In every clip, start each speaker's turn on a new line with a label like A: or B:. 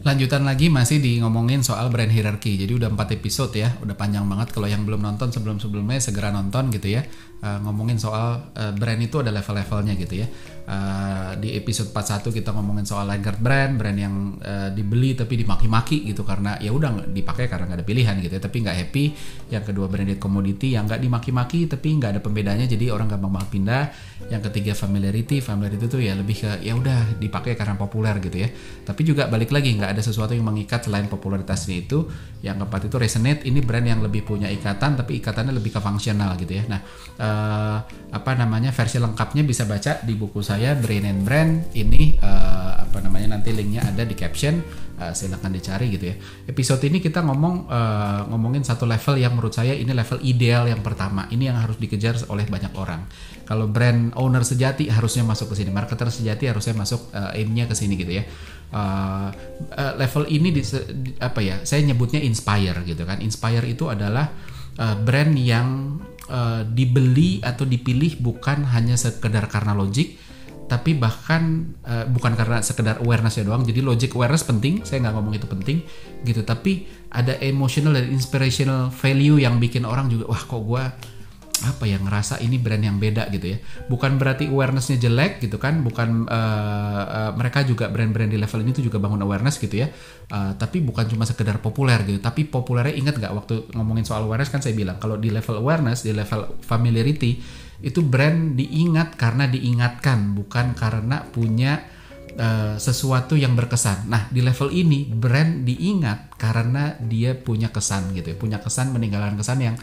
A: Lanjutan lagi masih di ngomongin soal brand hierarchy. Jadi udah 4 episode ya, udah panjang banget. Kalau yang belum nonton sebelum-sebelumnya segera nonton gitu ya. Uh, ngomongin soal uh, brand itu ada level-levelnya gitu ya. Uh, di episode 41 kita ngomongin soal Laggard brand, brand yang uh, dibeli tapi dimaki-maki gitu karena ya udah dipakai karena nggak ada pilihan gitu ya, tapi nggak happy. Yang kedua branded commodity yang nggak dimaki-maki tapi nggak ada pembedanya jadi orang gampang banget pindah. Yang ketiga familiarity, familiarity itu ya lebih ke ya udah dipakai karena populer gitu ya. Tapi juga balik lagi nggak ada sesuatu yang mengikat selain popularitasnya itu. Yang keempat itu resonate, ini brand yang lebih punya ikatan tapi ikatannya lebih ke fungsional gitu ya. Nah, uh, apa namanya versi lengkapnya bisa baca di buku saya Brain and Brand. Ini uh, apa namanya nanti linknya ada di caption. Uh, silakan dicari gitu ya. Episode ini kita ngomong uh, ngomongin satu level yang menurut saya ini level ideal yang pertama. Ini yang harus dikejar oleh banyak orang. Kalau brand owner sejati harusnya masuk ke sini. Marketer sejati harusnya masuk uh, aimnya ke sini gitu ya. Uh, uh, level ini di, di, apa ya saya nyebutnya inspire gitu kan. Inspire itu adalah uh, brand yang uh, dibeli atau dipilih bukan hanya sekedar karena logik tapi bahkan uh, bukan karena sekedar awareness ya doang jadi logic awareness penting saya nggak ngomong itu penting gitu. Tapi ada emotional dan inspirational value yang bikin orang juga wah kok gue apa ya ngerasa ini brand yang beda gitu ya bukan berarti awarenessnya jelek gitu kan bukan uh, uh, mereka juga brand-brand di level ini tuh juga bangun awareness gitu ya uh, tapi bukan cuma sekedar populer gitu tapi populernya ingat nggak waktu ngomongin soal awareness kan saya bilang kalau di level awareness di level familiarity itu brand diingat karena diingatkan bukan karena punya uh, sesuatu yang berkesan. Nah, di level ini brand diingat karena dia punya kesan gitu ya, punya kesan meninggalkan kesan yang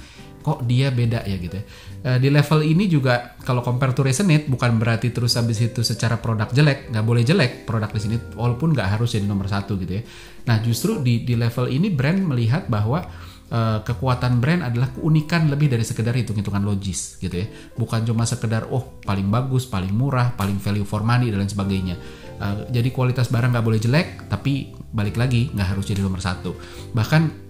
A: kok dia beda ya gitu ya. Uh, di level ini juga kalau compare to resonate bukan berarti terus habis itu secara produk jelek, nggak boleh jelek produk di sini walaupun nggak harus jadi nomor satu gitu ya. Nah, justru di di level ini brand melihat bahwa uh, kekuatan brand adalah keunikan lebih dari sekedar hitung-hitungan logis gitu ya bukan cuma sekedar oh paling bagus paling murah paling value for money dan lain sebagainya uh, jadi kualitas barang nggak boleh jelek tapi balik lagi nggak harus jadi nomor satu bahkan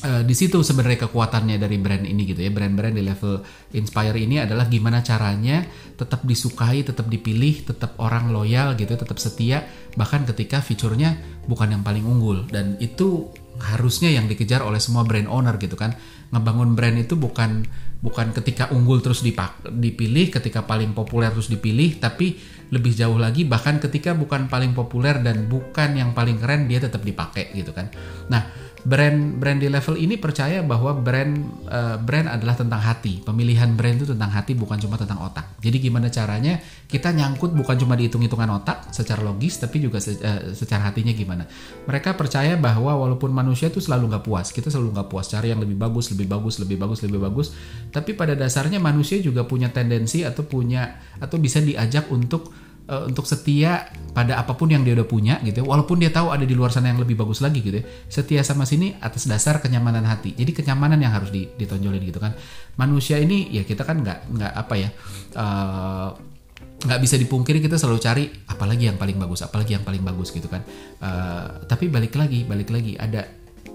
A: Uh, di situ sebenarnya kekuatannya dari brand ini gitu ya. Brand-brand di level inspire ini adalah gimana caranya tetap disukai tetap dipilih tetap orang loyal gitu tetap setia bahkan ketika fiturnya bukan yang paling unggul. Dan itu harusnya yang dikejar oleh semua brand owner gitu kan. Ngebangun brand itu bukan bukan ketika unggul terus dipak, dipilih ketika paling populer terus dipilih tapi lebih jauh lagi bahkan ketika bukan paling populer dan bukan yang paling keren dia tetap dipakai gitu kan. Nah brand brand di level ini percaya bahwa brand uh, brand adalah tentang hati. Pemilihan brand itu tentang hati bukan cuma tentang otak. Jadi gimana caranya kita nyangkut bukan cuma dihitung-hitungan otak secara logis tapi juga se uh, secara hatinya gimana. Mereka percaya bahwa walaupun manusia itu selalu nggak puas, kita selalu nggak puas cari yang lebih bagus, lebih bagus, lebih bagus, lebih bagus. Tapi pada dasarnya manusia juga punya tendensi atau punya atau bisa diajak untuk uh, untuk setia pada apa pun yang dia udah punya gitu ya. walaupun dia tahu ada di luar sana yang lebih bagus lagi gitu ya. Setia sama sini atas dasar kenyamanan hati. Jadi kenyamanan yang harus ditonjolin gitu kan. Manusia ini ya kita kan nggak nggak apa ya uh, nggak bisa dipungkiri kita selalu cari apalagi yang paling bagus apalagi yang paling bagus gitu kan. Uh, tapi balik lagi balik lagi ada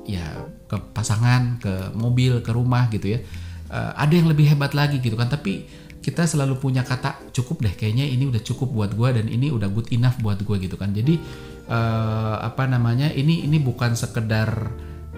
A: ya ke pasangan ke mobil ke rumah gitu ya. Uh, ada yang lebih hebat lagi gitu kan. Tapi kita selalu punya kata cukup deh kayaknya ini udah cukup buat gue dan ini udah good enough buat gue gitu kan. Jadi uh, apa namanya ini ini bukan sekedar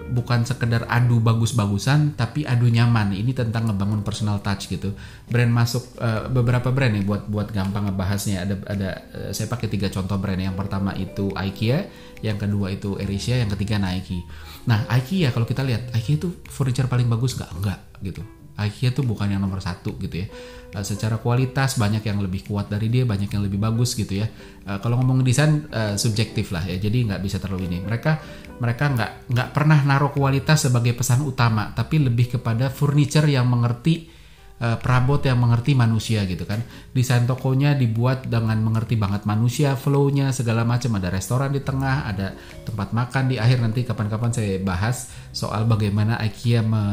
A: bukan sekedar adu bagus-bagusan tapi adu nyaman. Ini tentang ngebangun personal touch gitu. Brand masuk uh, beberapa brand nih buat buat gampang ngebahasnya. Ada ada uh, saya pakai tiga contoh brand. Yang pertama itu IKEA yang kedua itu AirAsia yang ketiga Nike. Nah IKEA kalau kita lihat IKEA itu furniture paling bagus? Nggak nggak gitu IKEA tuh bukan yang nomor satu gitu ya. Uh, secara kualitas banyak yang lebih kuat dari dia, banyak yang lebih bagus gitu ya. Uh, kalau ngomong desain uh, subjektif lah ya, jadi nggak bisa terlalu ini. Mereka mereka nggak nggak pernah naruh kualitas sebagai pesan utama, tapi lebih kepada furniture yang mengerti uh, perabot yang mengerti manusia gitu kan. Desain tokonya dibuat dengan mengerti banget manusia, flow-nya segala macam. Ada restoran di tengah, ada tempat makan di akhir. Nanti kapan-kapan saya bahas soal bagaimana IKEA me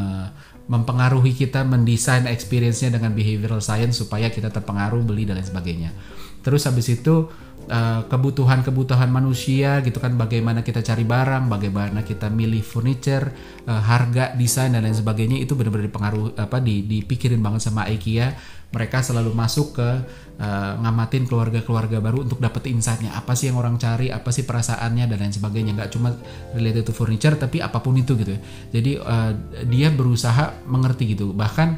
A: mempengaruhi kita mendesain experience-nya dengan behavioral science supaya kita terpengaruh beli dan lain sebagainya. Terus habis itu eh, kebutuhan-kebutuhan manusia gitu kan bagaimana kita cari barang, bagaimana kita milih furniture, eh, harga, desain dan lain sebagainya itu benar-benar dipengaruhi apa di, dipikirin banget sama IKEA mereka selalu masuk ke uh, ngamatin keluarga-keluarga baru untuk dapet insightnya. Apa sih yang orang cari? Apa sih perasaannya? Dan lain sebagainya. Nggak cuma related to furniture tapi apa pun itu gitu ya. Jadi uh, dia berusaha mengerti gitu. Bahkan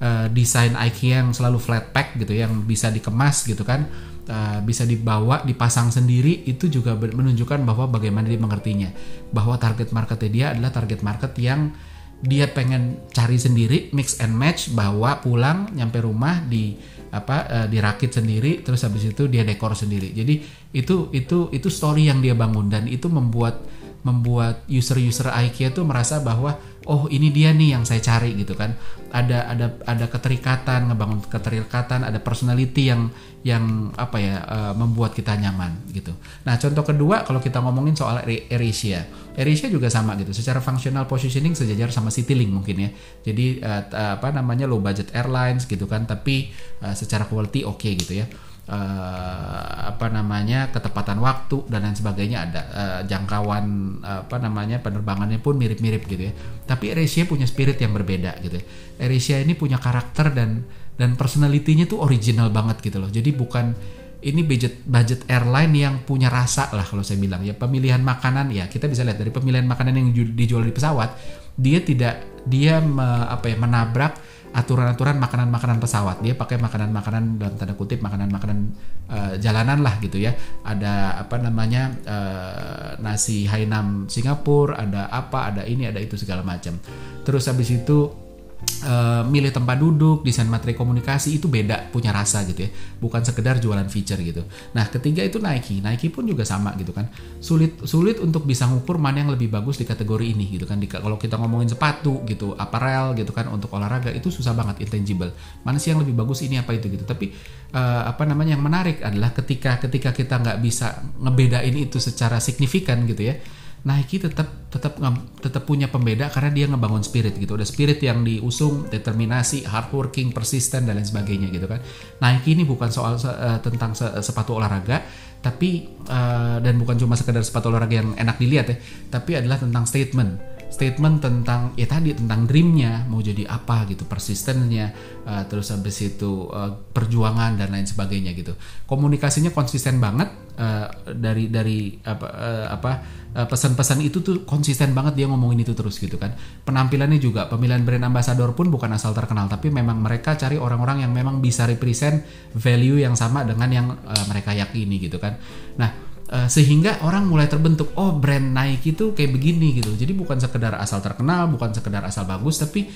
A: uh, desain IKEA yang selalu flat pack gitu yang bisa dikemas gitu kan uh, bisa dibawa dipasang sendiri itu juga menunjukkan bahwa bagaimana dia mengertinya. Bahwa target marketnya dia adalah target market yang dia pengen cari sendiri mix and match bawa pulang nyampe rumah di apa uh, dirakit sendiri terus habis itu dia dekor sendiri. Jadi itu itu itu story yang dia bangun dan itu membuat membuat user-user IKEA tuh merasa bahwa oh ini dia nih yang saya cari gitu kan. Ada ada ada keterikatan ngebangun keterikatan ada personality yang yang apa ya uh, membuat kita nyaman gitu. Nah contoh kedua kalau kita ngomongin soal AirAsia AirAsia juga sama gitu. Secara functional positioning sejajar sama Citylink mungkin ya. Jadi uh, apa namanya low budget airlines gitu kan. Tapi uh, secara quality oke okay gitu ya uh, apa namanya ketepatan waktu dan lain sebagainya ada. Uh, jangkauan uh, apa namanya penerbangannya pun mirip-mirip gitu ya. Tapi AirAsia punya spirit yang berbeda gitu ya. Ini punya karakter dan dan personalitinya tuh original banget gitu loh. Jadi bukan ini budget budget airline yang punya rasa lah kalau saya bilang ya. Pemilihan makanan ya kita bisa lihat dari pemilihan makanan yang dijual di pesawat dia tidak dia me, apa ya menabrak aturan-aturan makanan-makanan pesawat. Dia pakai makanan-makanan dalam tanda kutip makanan-makanan uh, jalanan lah gitu ya. Ada apa namanya uh, nasi Hainam Singapura, ada apa, ada ini, ada itu segala macam. Terus habis itu uh, milih tempat duduk, desain materi komunikasi itu beda, punya rasa gitu ya. Bukan sekedar jualan feature gitu. Nah, ketiga itu Nike. Nike pun juga sama gitu kan. Sulit sulit untuk bisa ngukur mana yang lebih bagus di kategori ini gitu kan. Kalau kita ngomongin sepatu gitu, apparel gitu kan untuk olahraga itu susah banget intangible. Mana sih yang lebih bagus ini apa itu gitu. Tapi uh, apa namanya yang menarik adalah ketika ketika kita nggak bisa ngebedain itu secara signifikan gitu ya Nike tetap tetap tetap punya pembeda karena dia ngebangun spirit gitu. Ada spirit yang diusung, determinasi, hardworking, persisten dan lain sebagainya gitu kan. Nike ini bukan soal uh, tentang se sepatu olahraga, tapi uh, dan bukan cuma sekedar sepatu olahraga yang enak dilihat ya, tapi adalah tentang statement statement tentang ya tadi tentang dreamnya mau jadi apa gitu persistennya uh, terus habis itu uh, perjuangan dan lain sebagainya gitu. Komunikasinya konsisten banget uh, dari dari apa uh, apa uh, pesan-pesan itu tuh konsisten banget dia ngomongin itu terus gitu kan. Penampilannya juga pemilihan brand ambassador pun bukan asal terkenal tapi memang mereka cari orang-orang yang memang bisa represent value yang sama dengan yang uh, mereka yakini gitu kan. Nah Uh, sehingga orang mulai terbentuk oh brand Nike itu kayak begini gitu. Jadi bukan sekedar asal terkenal bukan sekedar asal bagus tapi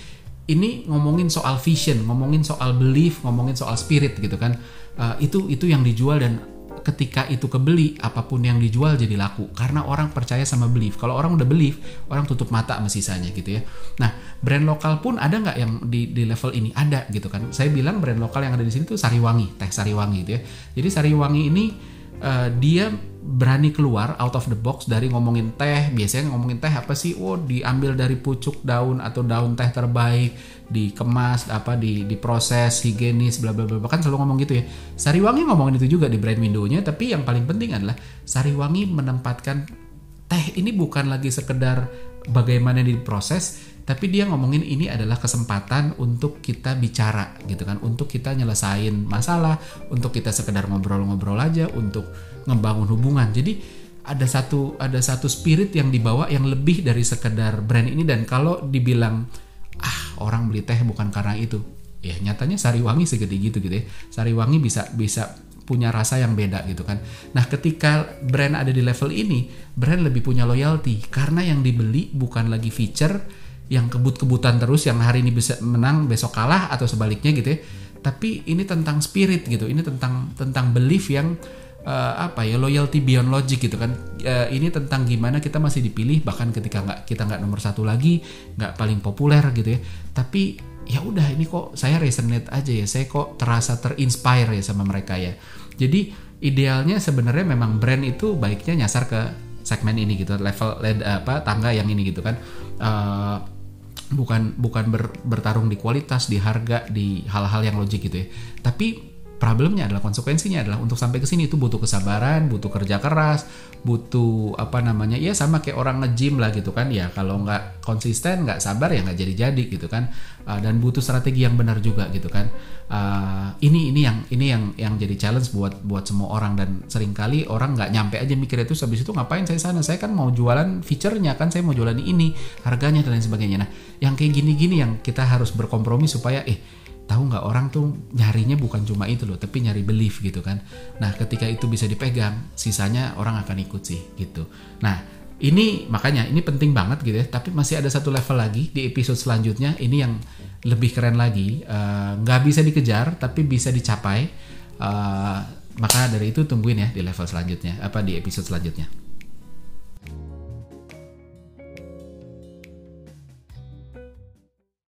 A: ini ngomongin soal vision ngomongin soal belief ngomongin soal spirit gitu kan. Uh, itu itu yang dijual dan ketika itu kebeli apa pun yang dijual jadi laku. Karena orang percaya sama belief. Kalau orang udah belief orang tutup mata sama sisanya gitu ya. Nah brand lokal pun ada nggak yang di, di level ini? Ada gitu kan. Saya bilang brand lokal yang ada di sini tuh Sariwangi teh Sariwangi gitu ya. Jadi Sariwangi ini uh, dia berani keluar out of the box dari ngomongin teh. Biasanya ngomongin teh apa sih? Oh diambil dari pucuk daun atau daun teh terbaik dikemas apa di diproses higienis bla bla bla kan selalu ngomong gitu ya. Sariwangi ngomongin itu juga di brand windownya tapi yang paling penting adalah Sariwangi menempatkan teh ini bukan lagi sekedar bagaimana diproses tapi dia ngomongin ini adalah kesempatan untuk kita bicara gitu kan. Untuk kita nyelesain masalah untuk kita sekedar ngobrol-ngobrol aja untuk ngebangun hubungan. Jadi ada satu ada satu spirit yang dibawa yang lebih dari sekedar brand ini. Dan kalau dibilang ah orang beli teh bukan karena itu. Ya nyatanya Sariwangi segede gitu gitu ya. Sariwangi bisa bisa punya rasa yang beda gitu kan. Nah ketika brand ada di level ini brand lebih punya loyalty. Karena yang dibeli bukan lagi feature yang kebut-kebutan terus yang hari ini bisa menang besok kalah atau sebaliknya gitu ya. Tapi ini tentang spirit gitu ini tentang tentang belief yang uh, apa ya loyalty beyond logic gitu kan. Uh, ini tentang gimana kita masih dipilih bahkan ketika nggak kita nggak nomor satu lagi nggak paling populer gitu ya. Tapi ya udah ini kok saya resonate aja ya saya kok terasa terinspire ya sama mereka ya. Jadi idealnya sebenarnya memang brand itu baiknya nyasar ke segmen ini gitu level led, apa tangga yang ini gitu kan. Uh, bukan bukan ber, bertarung di kualitas di harga di hal-hal yang logik gitu ya. Tapi problemnya adalah konsekuensinya adalah untuk sampai ke sini itu butuh kesabaran, butuh kerja keras, butuh apa namanya? Ya sama kayak orang nge-gym lah gitu kan. Ya kalau nggak konsisten, nggak sabar ya nggak jadi-jadi gitu kan. Uh, dan butuh strategi yang benar juga gitu kan. Uh, ini ini yang ini yang yang jadi challenge buat buat semua orang dan sering kali orang nggak nyampe aja mikir itu habis itu ngapain saya sana? Saya kan mau jualan fiturnya kan, saya mau jualan ini, harganya dan lain sebagainya. Nah, yang kayak gini-gini yang kita harus berkompromi supaya eh tahu nggak orang tuh nyarinya bukan cuma itu loh tapi nyari belief gitu kan. Nah ketika itu bisa dipegang sisanya orang akan ikut sih gitu. Nah ini makanya ini penting banget gitu ya. Tapi masih ada satu level lagi di episode selanjutnya. Ini yang lebih keren lagi. Eh, nggak uh, bisa dikejar tapi bisa dicapai. Uh, maka dari itu tungguin ya di level selanjutnya apa di episode selanjutnya